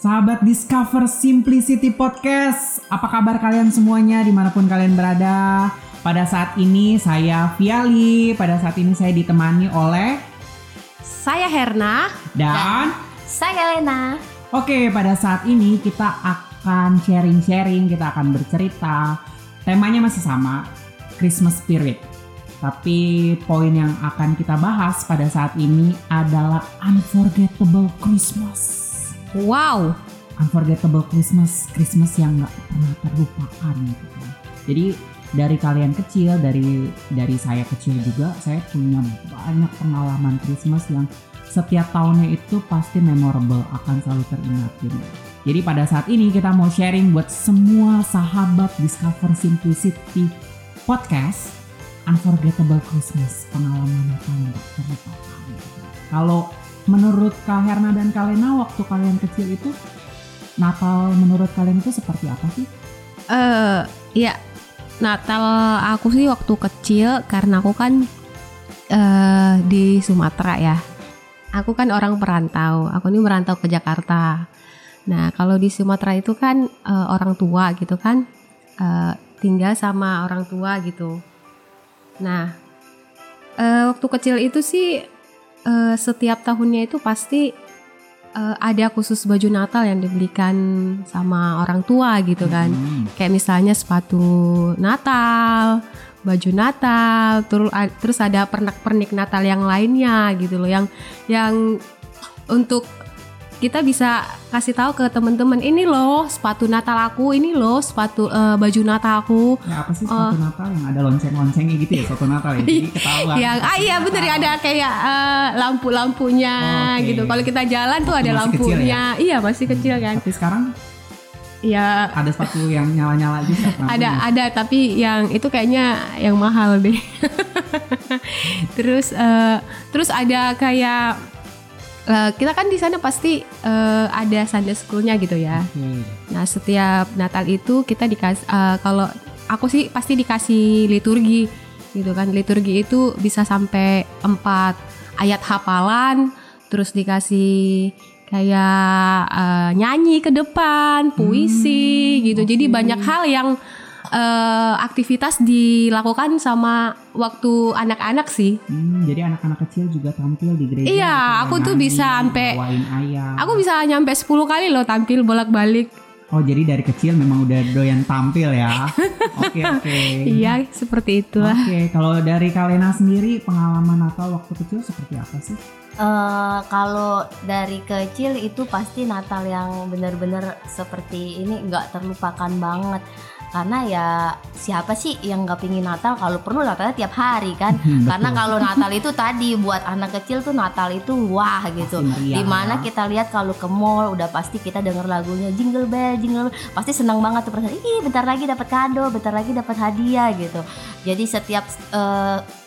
Sahabat Discover Simplicity Podcast, apa kabar kalian semuanya di mana pun kalian berada? Pada saat ini saya Viali, pada saat ini saya ditemani oleh Saya Herna dan Saya Lena. Oke, pada saat ini kita akan sharing-sharing, kita akan bercerita. Temanya masih sama, Christmas Spirit. Tapi poin yang akan kita bahas pada saat ini adalah Unforgettable Christmas. Wow Unforgettable Christmas, Christmas yang nggak pernah terlupakan gitu. Jadi dari kalian kecil, dari dari saya kecil juga, saya punya banyak pengalaman Christmas yang setiap tahunnya itu pasti memorable, akan selalu teringatin. Jadi pada saat ini kita mau sharing buat semua sahabat Discover Simplicity Podcast Unforgettable Christmas, pengalaman yang gak terlupakan. Kalau menurut Kak Herna dan Kak Lena waktu kalian kecil itu Natal menurut kalian itu seperti apa sih? eh ya Natal aku sih waktu kecil karena aku kan eh di Sumatera ya. Aku kan orang perantau. Aku ini merantau ke Jakarta. Nah kalau di Sumatera itu kan eh, orang tua gitu kan eh, tinggal sama orang tua gitu. Nah eh, waktu kecil itu sih eh, setiap tahunnya itu pasti eh, ada khusus baju Natal yang dibelikan sama orang tua gitu kan. Hmm. Kayak misalnya sepatu Natal, baju Natal, terus terus ada pernak-pernik Natal yang lainnya gitu loh yang yang untuk kita bisa kasih tahu ke teman-teman ini loh sepatu Natal aku, ini loh sepatu eh, baju Natal aku. Ya apa sih sepatu Natal yang ada lonceng-loncengnya gitu ya sepatu Natal ya? Jadi ketahuan. yang ah iya bener ya ada kayak eh, lampu-lampunya Oke. gitu. Kalau kita jalan tuh ada Masih kecil lampunya. Iya masih kecil kan. Tapi sekarang Ya ada sepatu yang nyala-nyala juga. ada ada tapi yang itu kayaknya yang mahal deh terus eh, terus ada kayak eh, kita kan di sana pasti eh, ada Sunday schoolnya gitu ya Oke. nah setiap Natal itu kita dikasih kalau aku sih pasti dikasih liturgi gitu kan liturgi itu bisa sampai empat ayat hafalan terus dikasih kayak eh, nyanyi ke depan puisi Hmm, gitu jadi oke. banyak hal yang eh, aktivitas dilakukan sama waktu anak-anak sih Hmm, jadi anak-anak kecil juga tampil di gereja. Iya, aku tuh bisa sampai- aku bisa nyampe 10 kali loh tampil bolak-balik Oh jadi dari kecil memang udah doyan tampil ya? Oke oke. iya seperti itulah Oke, kalau dari Kalena sendiri pengalaman Natal waktu kecil seperti apa sih? Eh, kalau dari kecil itu pasti Natal yang benar-benar seperti ini nggak terlupakan banget. Karena ya siapa sih yang nggak pingin Natal kalau perlu Natalnya tiap hari kan? Hmm, Karena kalau Natal itu tadi buat anak kecil tuh Natal itu wah gitu. Di mana ya. kita lihat kalau ke mall udah pasti kita denger lagunya Jingle Bell, Jingle Bell, pasti senang banget tuh perasaan. Ih, bentar lagi dapat kado, bentar lagi dapat hadiah gitu. Jadi setiap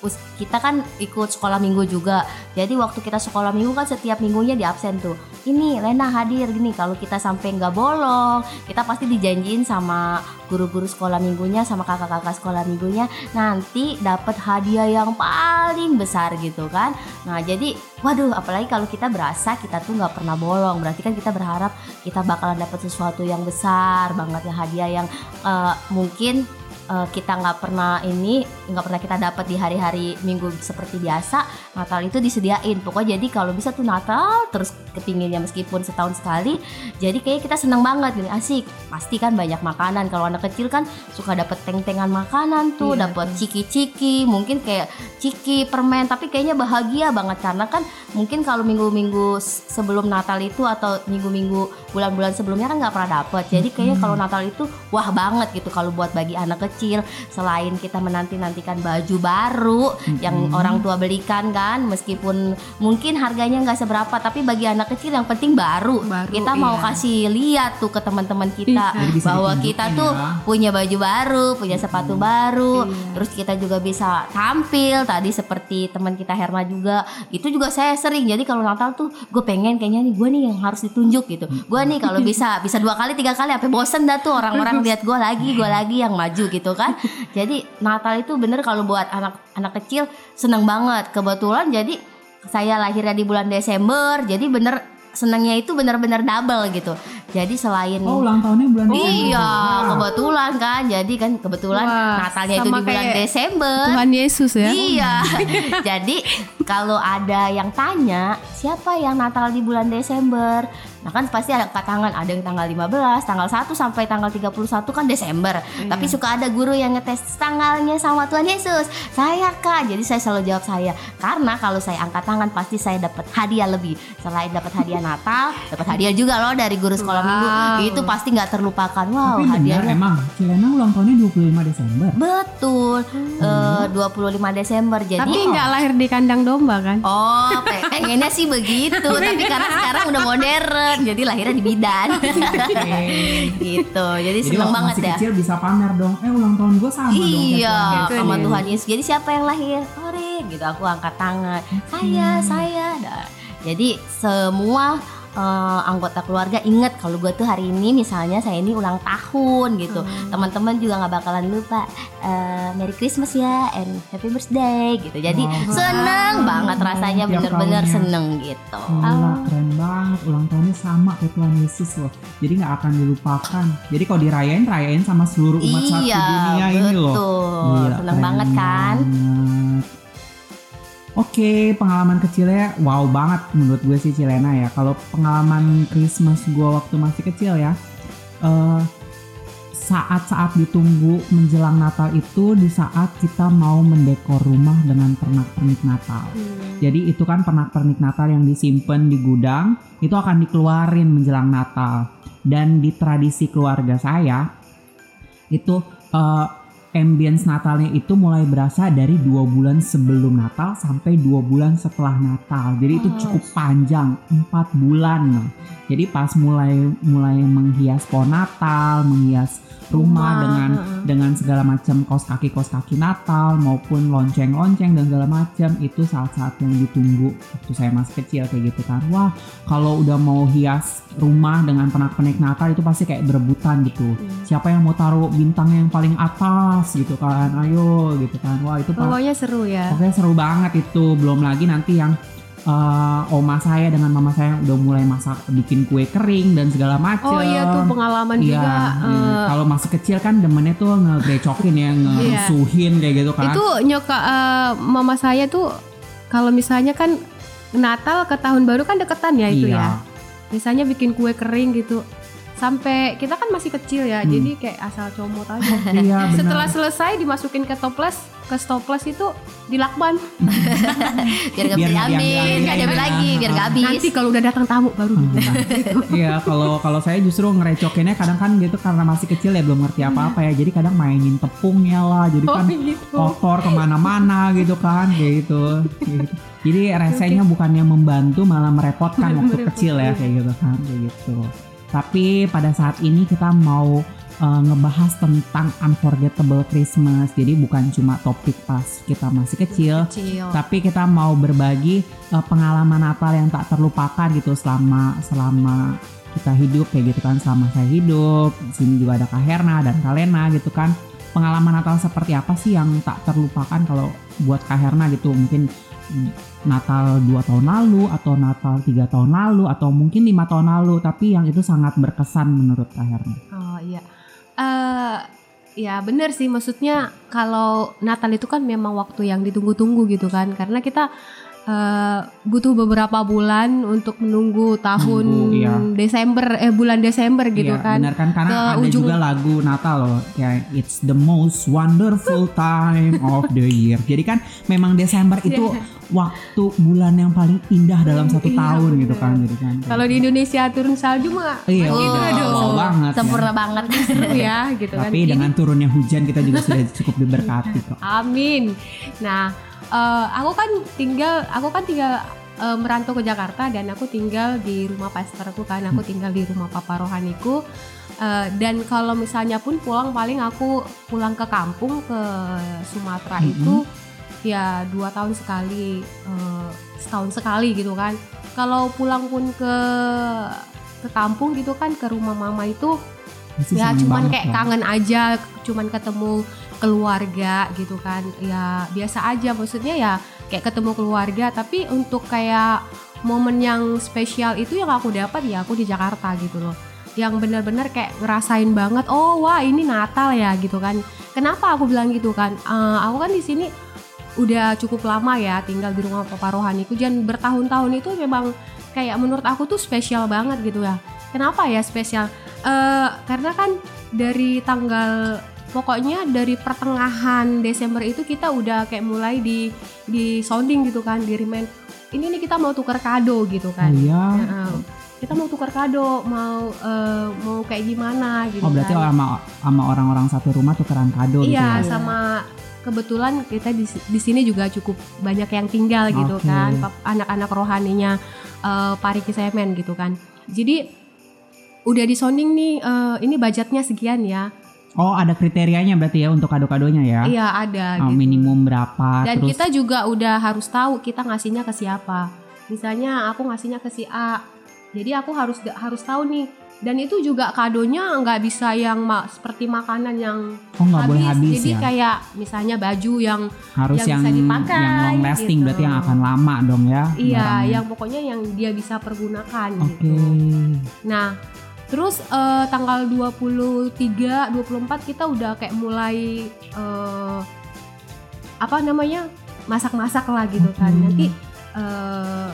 us- kita kan ikut sekolah minggu juga. Jadi waktu kita sekolah minggu kan setiap minggunya di absen tuh. Ini Lena hadir gini. Kalau kita sampai nggak bolong, kita pasti dijanjiin sama guru-guru sekolah minggunya sama kakak-kakak sekolah minggunya nanti dapat hadiah yang paling besar gitu kan. Nah jadi waduh apalagi kalau kita berasa kita tuh nggak pernah bolong berarti kan kita berharap kita bakalan dapat sesuatu yang besar banget ya hadiah yang eh, mungkin eh, kita nggak pernah ini nggak pernah kita dapat di hari-hari minggu seperti biasa Natal itu disediain. Pokoknya jadi kalau bisa tuh Natal terus kepinginnya meskipun setahun sekali jadi kayak kita seneng banget gini. Asik. Pasti kan banyak makanan. Kalau anak kecil kan suka dapat teng-tengan makanan tuh Iya, dapat ciki-ciki mungkin kayak ciki permen. Tapi kayaknya bahagia banget karena kan mungkin kalau minggu-minggu sebelum Natal itu atau minggu-minggu bulan-bulan sebelumnya kan nggak pernah dapet. Jadi kayaknya kalau Natal itu wah banget gitu kalau buat bagi anak kecil selain kita menanti-nantikan baju baru yang orang tua belikan kan meskipun mungkin harganya nggak seberapa tapi bagi anak kecil yang penting baru, Baru, kita mau iya. kasih lihat tuh ke teman-teman kita bisa bahwa kita tuh ya. punya baju baru punya sepatu baru. Iya. terus kita juga bisa tampil. Tadi seperti teman kita Herma juga itu juga saya sering. Jadi kalau Natal tuh gue pengen kayaknya nih gue nih yang harus ditunjuk gitu. Gue nih kalau bisa bisa dua kali tiga kali sampai bosen dah tuh orang-orang lihat gue lagi gue lagi yang maju gitu kan. Jadi Natal itu bener kalau buat anak anak kecil seneng banget. Kebetulan jadi saya lahirnya di bulan Desember jadi bener senangnya itu bener-bener double gitu Jadi selain Oh ulang tahunnya bulan Desember. Iya, kebetulan kan. Jadi kan kebetulan Wah, Natalnya itu di bulan Desember. Tuhan Yesus ya. Iya. Jadi kalau ada yang tanya, siapa yang Natal di bulan Desember? Nah kan pasti ada angkat tangan, ada yang tanggal 15, tanggal 1 sampai tanggal 31 kan Desember. Iya. Tapi suka ada guru yang ngetes tanggalnya sama Tuhan Yesus. Saya Kak. Jadi saya selalu jawab saya. Karena kalau saya angkat tangan pasti saya dapat hadiah lebih. Selain dapat hadiah Natal, dapat hadiah juga loh dari guru sekolah. Minggu. Itu pasti nggak terlupakan. Wow, Tapi benar hadiahnya emang Cilena ulang tahunnya 25 Desember. Betul, eh, 25 Desember. Jadi Tapi nggak lahir di kandang domba kan? Oh, pe- pengennya sih begitu, tapi karena sekarang udah modern, jadi lahirnya di bidan. gitu. Jadi, Jadi seneng banget masih ya. kecil bisa pamer dong. Eh ulang tahun gue sama dong. Iya, Tuhan Yesus. sama Tuhan Yesus. Jadi siapa yang lahir? Ore, gitu. Aku angkat tangan. Saya, saya. Nah, jadi semua eh, anggota keluarga inget kalau gue tuh hari ini misalnya saya ini ulang tahun gitu. Teman-teman juga nggak bakalan lupa. eh, Merry Christmas ya and Happy Birthday gitu. Jadi Wow. seneng banget rasanya bener-bener seneng gitu. Gila, keren banget ulang tahunnya sama kayak Tuhan Yesus loh. Jadi nggak akan dilupakan. Jadi kalau dirayain, rayain sama seluruh umat satu Iya, dunia ini loh. betul. Gila, Seneng banget kan? banget. Oke, pengalaman kecilnya wow banget menurut gue sih Cilena ya. Kalau pengalaman Christmas gue waktu masih kecil ya, eh, saat-saat ditunggu menjelang Natal itu di saat kita mau mendekor rumah dengan pernak-pernik Natal. Jadi itu kan pernak-pernik Natal yang disimpan di gudang itu akan dikeluarin menjelang Natal. Dan di tradisi keluarga saya itu eh, ambience Natalnya itu mulai berasa dari dua bulan sebelum Natal sampai dua bulan setelah Natal. Jadi itu Oh. cukup panjang, empat bulan. Jadi pas mulai mulai menghias pohon Natal, menghias rumah, Rumah, dengan dengan segala macam kaos kaki kaos kaki Natal maupun lonceng-lonceng dan segala macam itu saat-saat yang ditunggu. Waktu saya masih kecil kayak gitu kan. Wah kalau udah mau hias rumah dengan pernak-pernik Natal itu pasti kayak berebutan gitu. Siapa yang mau taruh bintang yang paling atas gitu kan? Ayo gitu kan. Wah itu Pokoknya seru ya. pokoknya seru banget itu. Belum lagi nanti yang eh, oma saya dengan mama saya udah mulai masak bikin kue kering dan segala macam Oh iya tuh pengalaman Iya, juga. iya. eh, kalau masih kecil kan demennya tuh ngegrecokin ya, ngerusuhin kayak gitu kan. itu nyoka eh, mama saya tuh kalau misalnya kan Natal ke tahun baru kan deketan ya itu iya. ya. Misalnya bikin kue kering gitu. Sampai kita kan masih kecil ya, Hmm. jadi kayak asal comot aja. Iya, benar. Setelah selesai dimasukin ke toples, ke stoples itu dilakban. Biar gak diambil, diambil, nggak diambil iya. lagi, biar gak habis. Nanti kalau udah datang tamu baru dibuka. Iya, kalau kalau saya justru ngerecokinnya kadang kan gitu karena masih kecil ya belum ngerti apa-apa ya. Jadi kadang mainin tepungnya lah, jadi Oh kan gitu. kotor ke mana-mana gitu kan, kayak gitu. Gitu. Jadi resenya bukannya membantu malah merepotkan waktu kecil ya kayak gitu kan, kayak gitu. Tapi pada saat ini kita mau uh, ngebahas tentang unforgettable Christmas. Jadi bukan cuma topik pas kita masih kecil, Kecil. tapi kita mau berbagi uh, pengalaman Natal yang tak terlupakan gitu selama selama kita hidup kayak gitu kan selama saya hidup di sini juga ada Kak Herna dan Kak Lena gitu kan pengalaman Natal seperti apa sih yang tak terlupakan kalau buat Kak Herna gitu mungkin Natal dua tahun lalu atau Natal tiga tahun lalu atau mungkin lima tahun lalu tapi yang itu sangat berkesan menurut Kak Herna Oh iya. Eh ya bener sih maksudnya kalau Natal itu kan memang waktu yang ditunggu-tunggu gitu kan karena kita eh, butuh beberapa bulan untuk menunggu tahun Nunggu, iya. Desember eh bulan Desember gitu Iya, kan. benar kan karena Ke ada ujung- juga lagu Natal loh ya it's the most wonderful time of the year jadi kan memang Desember itu waktu bulan yang paling indah dalam satu Iya, tahun gitu bener. kan jadi kan Kalau di Indonesia turun salju mah iya Oh, udah aduh, wow banget ya. Sempurna banget. seru ya gitu kan. tapi Ini- dengan turunnya hujan kita juga sudah cukup diberkati kok Amin. Nah, eh, aku kan tinggal, aku kan tinggal eh, merantau ke Jakarta dan aku tinggal di rumah pastorku kan, aku tinggal di rumah papa rohaniku. Eh, dan kalau misalnya pun pulang paling aku pulang ke kampung ke Sumatera Mhm. itu ya dua tahun sekali, eh, setahun sekali gitu kan. Kalau pulang pun ke ke kampung gitu kan ke rumah mama itu ya cuman banget kayak dong. kangen aja cuman ketemu keluarga gitu kan. Ya biasa aja. Maksudnya ya kayak ketemu keluarga tapi untuk kayak momen yang spesial itu yang aku dapat ya aku di Jakarta gitu loh. Yang benar-benar kayak ngerasain banget oh wah ini Natal ya gitu kan. Kenapa aku bilang gitu kan? Eh, aku kan di sini udah cukup lama ya tinggal di rumah papa rohaniku dan bertahun-tahun itu memang kayak menurut aku tuh spesial banget gitu ya. Kenapa ya spesial Eh, karena kan dari tanggal pokoknya dari pertengahan Desember itu kita udah kayak mulai di di sounding gitu kan di remind ini nih kita mau tukar kado gitu Oh kan iya. Heeh. kita mau tukar kado mau eh, mau kayak gimana gitu Oh berarti kan. sama sama orang-orang satu rumah tukeran kado gitu iya ya. sama kebetulan kita di, di sini juga cukup banyak yang tinggal gitu Oke. kan anak-anak rohaninya eh, Pariki Semen gitu kan jadi udah di sounding nih eh, ini budgetnya sekian ya Oh ada kriterianya berarti ya untuk kado-kadonya ya. iya ada Oh, gitu. minimum berapa dan terus kita juga udah harus tahu kita ngasihnya ke siapa misalnya aku ngasihnya ke si A jadi aku harus harus tahu nih dan itu juga kadonya nggak bisa yang ma- seperti makanan yang oh nggak boleh habis jadi ya. kayak misalnya baju yang Harus yang yang bisa dipakai, yang long lasting gitu. berarti yang akan lama dong ya. iya barangnya. yang pokoknya yang dia bisa pergunakan Oke. gitu nah terus eh, tanggal 23 24 kita udah kayak mulai eh, apa namanya masak-masak lah gitu kan Oke. nanti eh,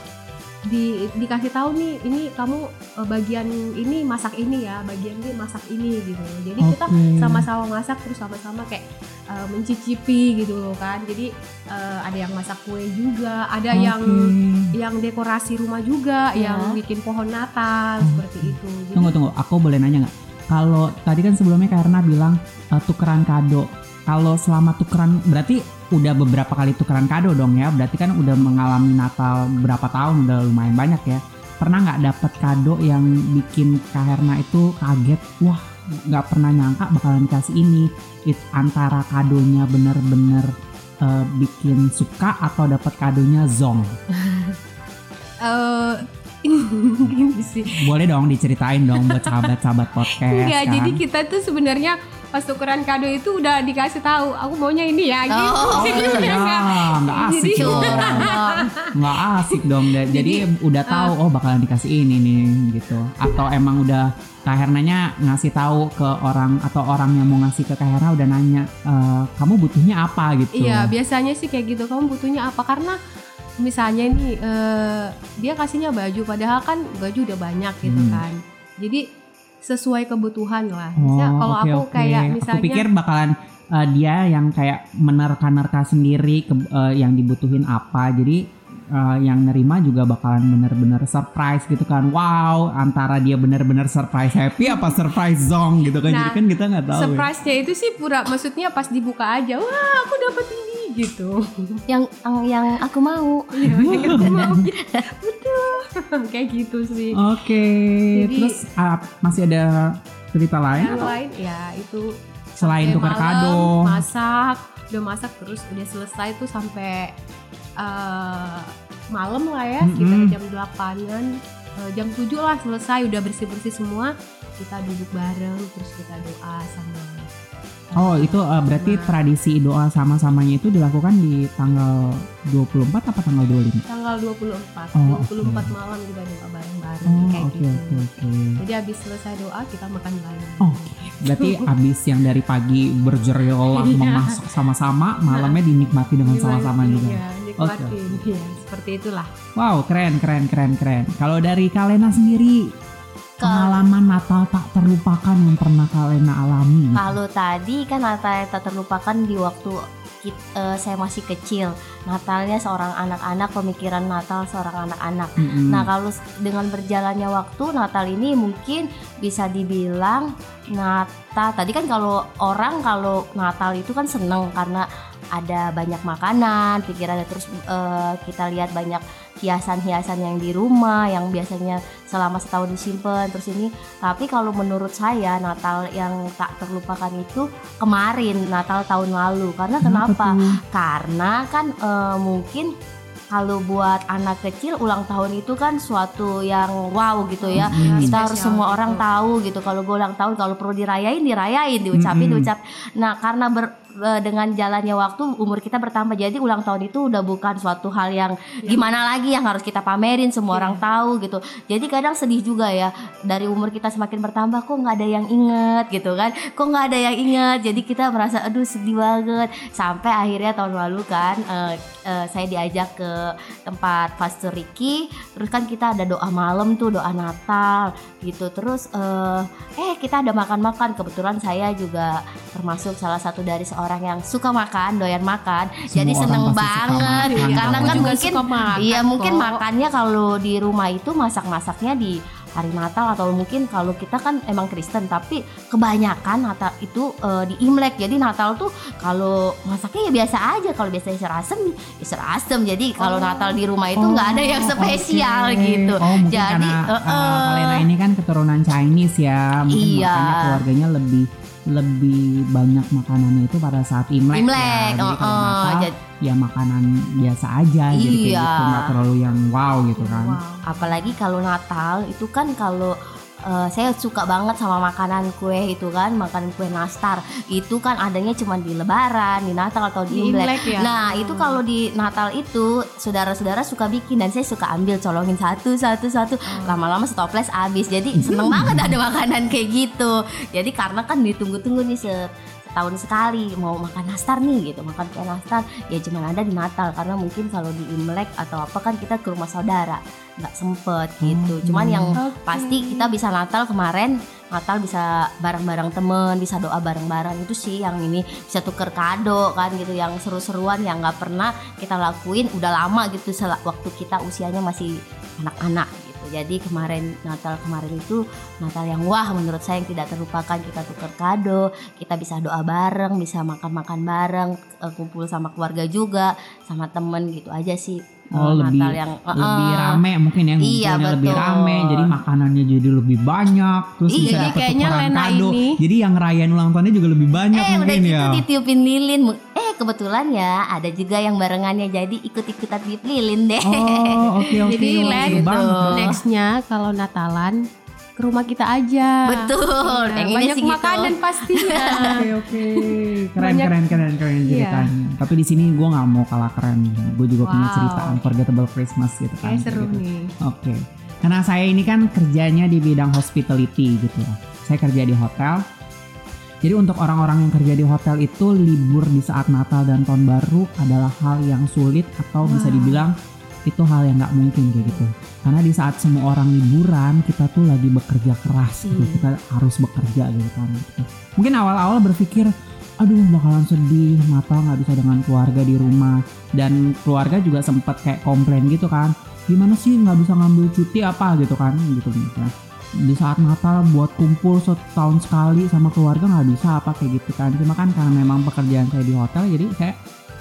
di dikasih tahu nih ini kamu eh, bagian ini masak ini ya bagian ini masak ini gitu jadi kita Oke. sama-sama masak terus sama-sama kayak eh, mencicipi gitu loh kan jadi eh, ada yang masak kue juga ada yang Oke. yang dekorasi rumah juga Ya. yang bikin pohon Natal seperti itu Jadi, Tunggu tunggu, aku boleh nanya nggak? Kalau tadi kan sebelumnya karena bilang eh, tukeran kado. Kalau selama tukeran berarti udah beberapa kali tukeran kado dong ya. Berarti kan udah mengalami Natal berapa tahun udah lumayan banyak ya. Pernah nggak dapet kado yang bikin Kak Herna itu kaget? Wah nggak pernah nyangka bakalan dikasih ini. It, antara kadonya bener-bener eh, bikin suka atau dapat kadonya zong. eh, gini sih Boleh dong diceritain dong buat sahabat-sahabat podcast. Enggak, kan? jadi kita tuh sebenarnya pas tukeran kado itu udah dikasih tahu aku maunya ini ya gitu Oh, jadi Oh, udah ya, asik Jadi- dong. Nggak asik dong. Da- Jadi udah tahu oh bakalan dikasih ini nih gitu. Atau emang udah Kak Hernanya ngasih tahu ke orang atau orang yang mau ngasih ke Kak Herna udah nanya "Eh, kamu butuhnya apa gitu. Iya, biasanya sih kayak gitu. Kamu butuhnya apa? Karena misalnya nih eh, dia kasihnya baju, padahal kan baju udah banyak gitu Hmm. kan. Jadi sesuai kebutuhan lah. Oh, Misalnya kalau oke, aku oke. kayak misalnya aku pikir bakalan eh, dia yang kayak menerka-nerka sendiri ke, eh, yang dibutuhin apa. Jadi eh, yang nerima juga bakalan bener-bener surprise gitu kan. Wow, antara dia bener-bener surprise happy apa surprise zong gitu kan. Jadi Nah, kan kita nggak tahu. ya. surprise-nya itu sih pura maksudnya pas dibuka aja, wah aku dapat ini gitu. yang yang, yang aku mau Iya, yang aku mau. Kayak gitu sih. Oke, Jadi- terus ah, masih ada cerita lain? Yang lain ya itu Selain tukar kado. masak udah masak terus udah selesai tuh sampai eh, malam lah ya sekitar Mm-mm. jam 8an jam 7 lah selesai udah bersih bersih semua kita duduk bareng terus kita doa sama Oh, itu eh, berarti tradisi doa sama-samanya itu dilakukan di tanggal 24 apa tanggal 25? tanggal 24 Oh, 24 oke. malam kita doa bareng bareng Oh, kayak oke gitu oke oke. jadi habis selesai doa kita makan bareng Oh, berarti abis yang dari pagi berjeriolak Iya. memasak sama-sama, malamnya dinikmati dengan sama-sama juga. Iya, nikmatin ya seperti itulah Wow, keren keren keren keren. Kalau dari Kalena sendiri pengalaman Natal tak terlupakan yang pernah Kalena alami. Kalau tadi kan Natal tak terlupakan di waktu kit- eh, saya masih kecil. Natalnya seorang anak-anak, pemikiran Natal seorang anak-anak. Mm-mm. Nah kalau dengan berjalannya waktu Natal ini mungkin bisa dibilang Natal tadi kan kalau orang kalau Natal itu kan seneng karena ada banyak makanan, pikirannya terus eh, kita lihat banyak hiasan-hiasan yang di rumah yang biasanya selama setahun disimpan terus ini tapi kalau menurut saya Natal yang tak terlupakan itu kemarin Natal tahun lalu karena kenapa? Karena kan eh, mungkin kalau buat anak kecil ulang tahun itu kan suatu yang wow gitu ya. Mm-mm. Kita harus semua gitu. orang tahu gitu kalau gue ulang tahun kalau perlu dirayain dirayain, diucapin Mm-mm. diucap. Nah, karena ber- dengan jalannya waktu umur kita bertambah. Jadi ulang tahun itu udah bukan suatu hal yang gimana lagi yang harus kita pamerin semua orang tahu gitu. Jadi kadang sedih juga ya dari umur kita semakin bertambah kok nggak ada yang inget gitu kan. Kok nggak ada yang inget. Jadi kita merasa aduh sedih banget. Sampai akhirnya tahun lalu kan eh, eh, saya diajak ke tempat Pastor Ricky. Terus kan kita ada doa malam tuh doa Natal gitu. Terus eh, eh kita ada makan-makan. Kebetulan saya juga termasuk salah satu dari seorang yang suka makan, doyan makan. Semua Jadi orang seneng banget makan. karena Aku kan mungkin makan iya mungkin kok. makannya kalau di rumah itu masak-masaknya di hari Natal atau mungkin kalau kita kan emang Kristen tapi kebanyakan Natal itu eh, di Imlek jadi Natal tuh kalau masaknya ya biasa aja kalau biasanya serasem ya serasem jadi kalau Natal di rumah itu nggak ada yang Oh, spesial oke. gitu Oh jadi karena uh, Kalena ini kan keturunan Chinese ya, mungkin Iya. makanya keluarganya lebih lebih banyak makanannya itu pada saat Imlek, Imlek, ya. Jadi kalau eh, Natal jadi- ya makanan biasa aja jadi kayak Iya. gitu nggak terlalu yang wow gitu kan. apalagi kalau Natal itu kan kalau eh, saya suka banget sama makanan kue itu kan makanan kue nastar. Itu kan adanya cuma di Lebaran di Natal atau di Di Imlek. Imlek ya? Nah itu kalau di Natal itu saudara-saudara suka bikin dan saya suka ambil colongin satu satu satu. Lama-lama stoples habis. Jadi seneng banget ada makanan kayak gitu. Jadi karena kan ditunggu-tunggu nih se setahun sekali mau makan nastar nih gitu. Makan kue nastar ya cuma ada di Natal karena mungkin kalau di Imlek atau apa kan kita ke rumah saudara nggak sempet gitu. Cuman yang pasti kita bisa Natal kemarin Natal bisa bareng-bareng temen bisa doa bareng-bareng itu sih yang ini bisa tuker kado kan gitu. Yang seru-seruan yang nggak pernah kita lakuin udah lama gitu waktu kita usianya masih anak-anak jadi kemarin Natal kemarin itu Natal yang wah menurut saya yang tidak terlupakan. Kita tuker kado kita bisa doa bareng bisa makan-makan bareng eh, kumpul sama keluarga juga sama temen gitu aja sih Oh, eh, lebih- Natal yang lebih eh, rame mungkin ya Iya, ngumpulnya lebih betul. rame jadi makanannya jadi lebih banyak terus Iya, bisa dapat kayaknya tukeran kado. ini- jadi yang ngerayain ulang tahunnya juga lebih banyak eh udah mungkin gitu ya. ditiupin lilin eh kebetulan ya ada juga yang barengannya jadi ikut-ikutan tiup lilin deh oh oke oke Jadi Wah, Len, seru banget. gitu. Nextnya kalau Natalan ke rumah kita aja. betul Nah, banyak sih gitu. makanan pastinya. Oke oke keren Banyak- keren keren keren Iya. ceritanya. Tapi di sini gue nggak mau kalah keren. Gue juga punya Wow. cerita unforgettable Christmas gitu kan. Kayak seru gitu. nih. Oke. Karena saya ini kan kerjanya di bidang hospitality gitu ya. Saya kerja di hotel. Jadi untuk orang-orang yang kerja di hotel itu libur di saat Natal dan Tahun Baru adalah hal yang sulit atau bisa dibilang itu hal yang nggak mungkin kayak gitu. Karena di saat semua orang liburan kita tuh lagi bekerja keras gitu. Hmm. Kita harus bekerja gitu kan. Mungkin awal-awal berpikir aduh bakalan sedih Natal nggak bisa dengan keluarga di rumah dan keluarga juga sempat kayak komplain gitu kan gimana sih nggak bisa ngambil cuti apa gitu kan gitu gitu di saat Natal buat kumpul setahun sekali sama keluarga nggak bisa apa kayak gitu kan. Cuma kan karena memang pekerjaan saya di hotel jadi saya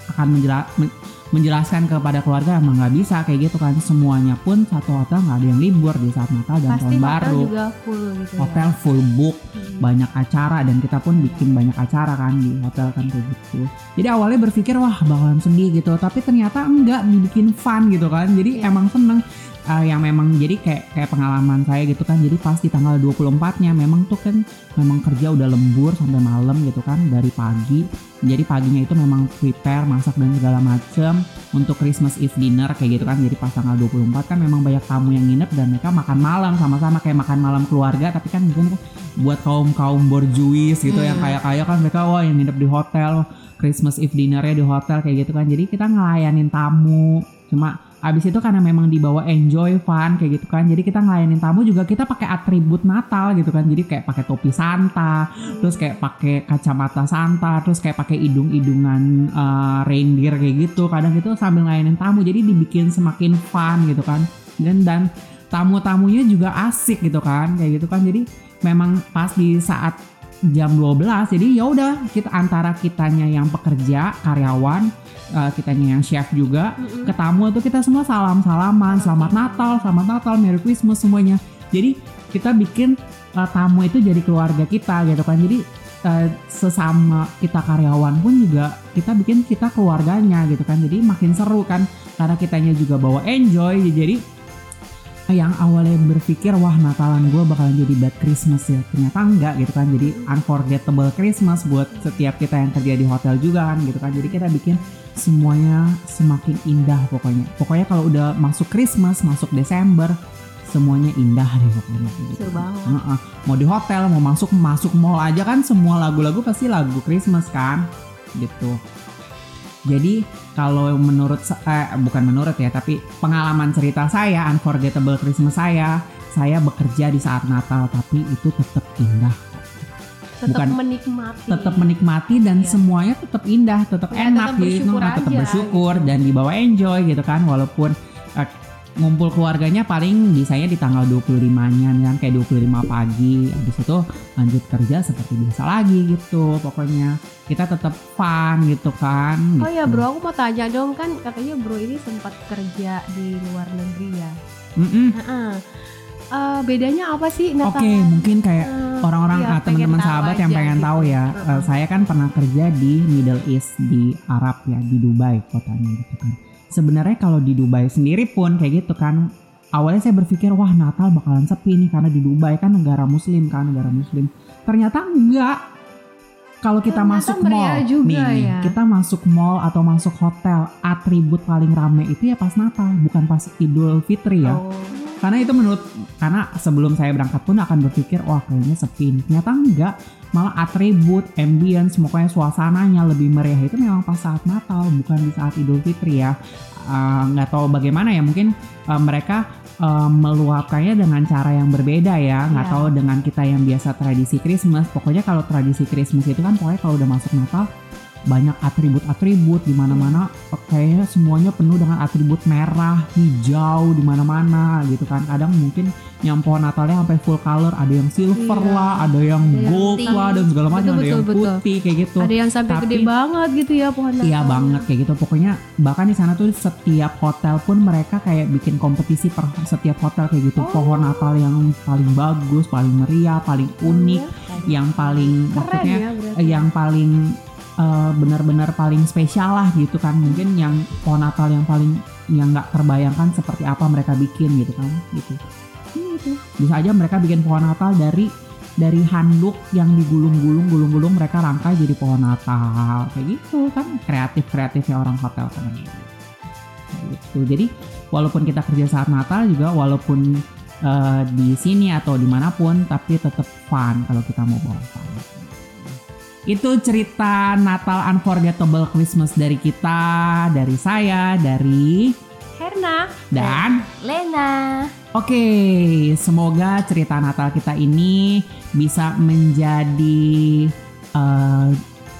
akan menjela- men- menjelaskan kepada keluarga emang nggak bisa kayak gitu kan semuanya pun satu hotel nggak ada yang libur di saat Natal dan Pasti tahun hotel baru juga full gitu hotel ya. full book Hmm. banyak acara dan kita pun bikin banyak acara kan di hotel kan kayak gitu. Jadi awalnya berpikir wah bakalan sedih gitu, tapi ternyata enggak dibikin fun gitu kan. Jadi Iya. emang seneng Eh, yang memang jadi kayak kayak pengalaman saya gitu kan. Jadi pas di tanggal 24-nya memang tuh kan memang kerja udah lembur sampai malam gitu kan dari pagi. Jadi paginya itu memang prepare masak dan segala macem untuk Christmas Eve dinner kayak gitu kan. Jadi pas tanggal 24 kan memang banyak tamu yang nginep dan mereka makan malam sama-sama kayak makan malam keluarga tapi kan mungkin buat kaum kaum borjuis gitu yang Hmm. kaya-kaya kan mereka wah yang nginep di hotel Christmas Eve dinnernya di hotel kayak gitu kan jadi kita ngelayanin tamu cuma abis itu karena memang dibawa enjoy fun kayak gitu kan jadi kita ngelayanin tamu juga kita pakai atribut Natal gitu kan jadi kayak pakai topi Santa terus kayak pakai kacamata Santa terus kayak pakai idung-idungan eh, reindeer kayak gitu kadang itu sambil ngelayanin tamu jadi dibikin semakin fun gitu kan dan dan tamu-tamunya juga asik gitu kan kayak gitu kan jadi memang pas di saat jam 12 jadi ya udah kita antara kitanya yang pekerja karyawan eh, kitanya yang chef juga. Mm-mm. ke tamu itu kita semua salam salaman selamat Natal selamat Natal Merry Christmas semuanya. Jadi kita bikin eh, tamu itu jadi keluarga kita gitu kan. Jadi eh, sesama kita karyawan pun juga kita bikin kita keluarganya gitu kan. Jadi makin seru kan. Karena kitanya juga bawa enjoy. Jadi yang awalnya berpikir wah Natalan gue bakalan jadi bad Christmas ya ternyata enggak gitu kan jadi unforgettable Christmas buat setiap kita yang kerja di hotel juga kan gitu kan jadi kita bikin semuanya semakin indah pokoknya pokoknya kalau udah masuk Christmas masuk Desember semuanya indah deh pokoknya gitu. Seru banget. Heeh. mau di hotel mau masuk masuk mall aja kan semua lagu-lagu pasti lagu Christmas kan gitu jadi kalau menurut eh, bukan menurut ya tapi pengalaman cerita saya unforgettable Christmas saya saya bekerja di saat Natal tapi itu tetap indah tetap Bukan- menikmati tetap menikmati dan Iya. semuanya tetap indah tetap Ya, enak tetap gitu bersyukur tetap aja, bersyukur gitu. dan dibawa enjoy gitu kan walaupun eh, ngumpul keluarganya paling bisanya di tanggal 25-nya kan kayak 25 pagi habis itu lanjut kerja seperti biasa lagi gitu pokoknya kita tetap fun gitu kan Oh ya gitu. bro, aku mau tanya dong kan katanya bro ini sempat kerja di luar negeri ya. Mm-mm. Heeh. Eh, bedanya apa sih Oke Natal? mungkin kayak Eh, orang-orang iya, ah, teman-teman sahabat yang pengen gitu. tahu ya eh, saya kan pernah kerja di Middle East di Arab ya di Dubai kotanya gitu kan sebenarnya kalau di Dubai sendiri pun kayak gitu kan awalnya saya berpikir wah Natal bakalan sepi nih karena di Dubai kan negara Muslim kan negara Muslim ternyata enggak kalau kita Ternyata masuk mall juga nih, ya. kita masuk mall atau masuk hotel atribut paling rame itu ya pas Natal bukan pas Idul Fitri ya Oh. Karena itu menurut karena sebelum saya berangkat pun akan berpikir wah kayaknya sepi nih. ternyata enggak malah atribut ambience pokoknya suasananya lebih meriah itu memang pas saat Natal bukan di saat Idul Fitri ya Eh, nggak tahu bagaimana ya mungkin eh, mereka eh, meluapkannya dengan cara yang berbeda ya nggak Iya. tahu dengan kita yang biasa tradisi Christmas pokoknya kalau tradisi Christmas itu kan pokoknya kalau udah masuk Natal banyak atribut-atribut di mana-mana kayaknya semuanya penuh dengan atribut merah, hijau di mana-mana gitu kan. Kadang mungkin yang pohon Natalnya sampai full color, ada yang silver Iya. lah, ada yang Ada yang gold pink. lah dan segala macam, Betul, ada yang betul. putih kayak gitu. Ada yang sampai Tapi- gede banget gitu ya pohon Natal. Iya banget kayak gitu. Pokoknya bahkan di sana tuh setiap hotel pun mereka kayak bikin kompetisi per setiap hotel kayak gitu. Oh. Pohon Natal yang paling bagus, paling meriah, paling unik, yang paling Keren maksudnya ya berarti. yang paling eh, benar-benar paling spesial lah gitu kan. Mungkin yang pohon Natal yang paling yang nggak terbayangkan seperti apa mereka bikin gitu kan gitu. Gitu. bisa aja mereka bikin pohon Natal dari dari handuk yang digulung-gulung gulung-gulung mereka rangkai jadi pohon Natal. Kayak gitu kan kreatif kreatifnya orang hotel kan gitu. Jadi walaupun kita kerja saat Natal juga walaupun eh, di sini atau di mana pun tapi tetap fun kalau kita mau bawa fun itu cerita Natal Unforgettable Christmas dari kita, dari saya, dari Herna. dan Lena. oke, semoga cerita Natal kita ini bisa menjadi eh,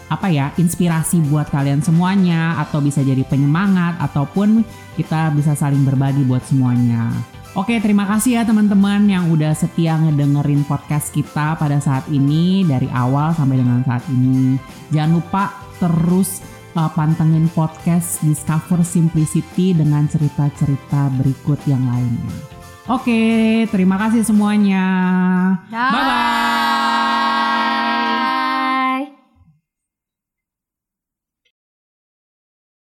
apa ya inspirasi buat kalian semuanya atau bisa jadi penyemangat ataupun kita bisa saling berbagi buat semuanya. Oke, terima kasih ya teman-teman yang udah setia ngedengerin podcast kita pada saat ini dari awal sampai dengan saat ini. Jangan lupa terus uh, pantengin podcast Discover Simplicity dengan cerita-cerita berikut yang lainnya. Oke, terima kasih semuanya. Bye bye.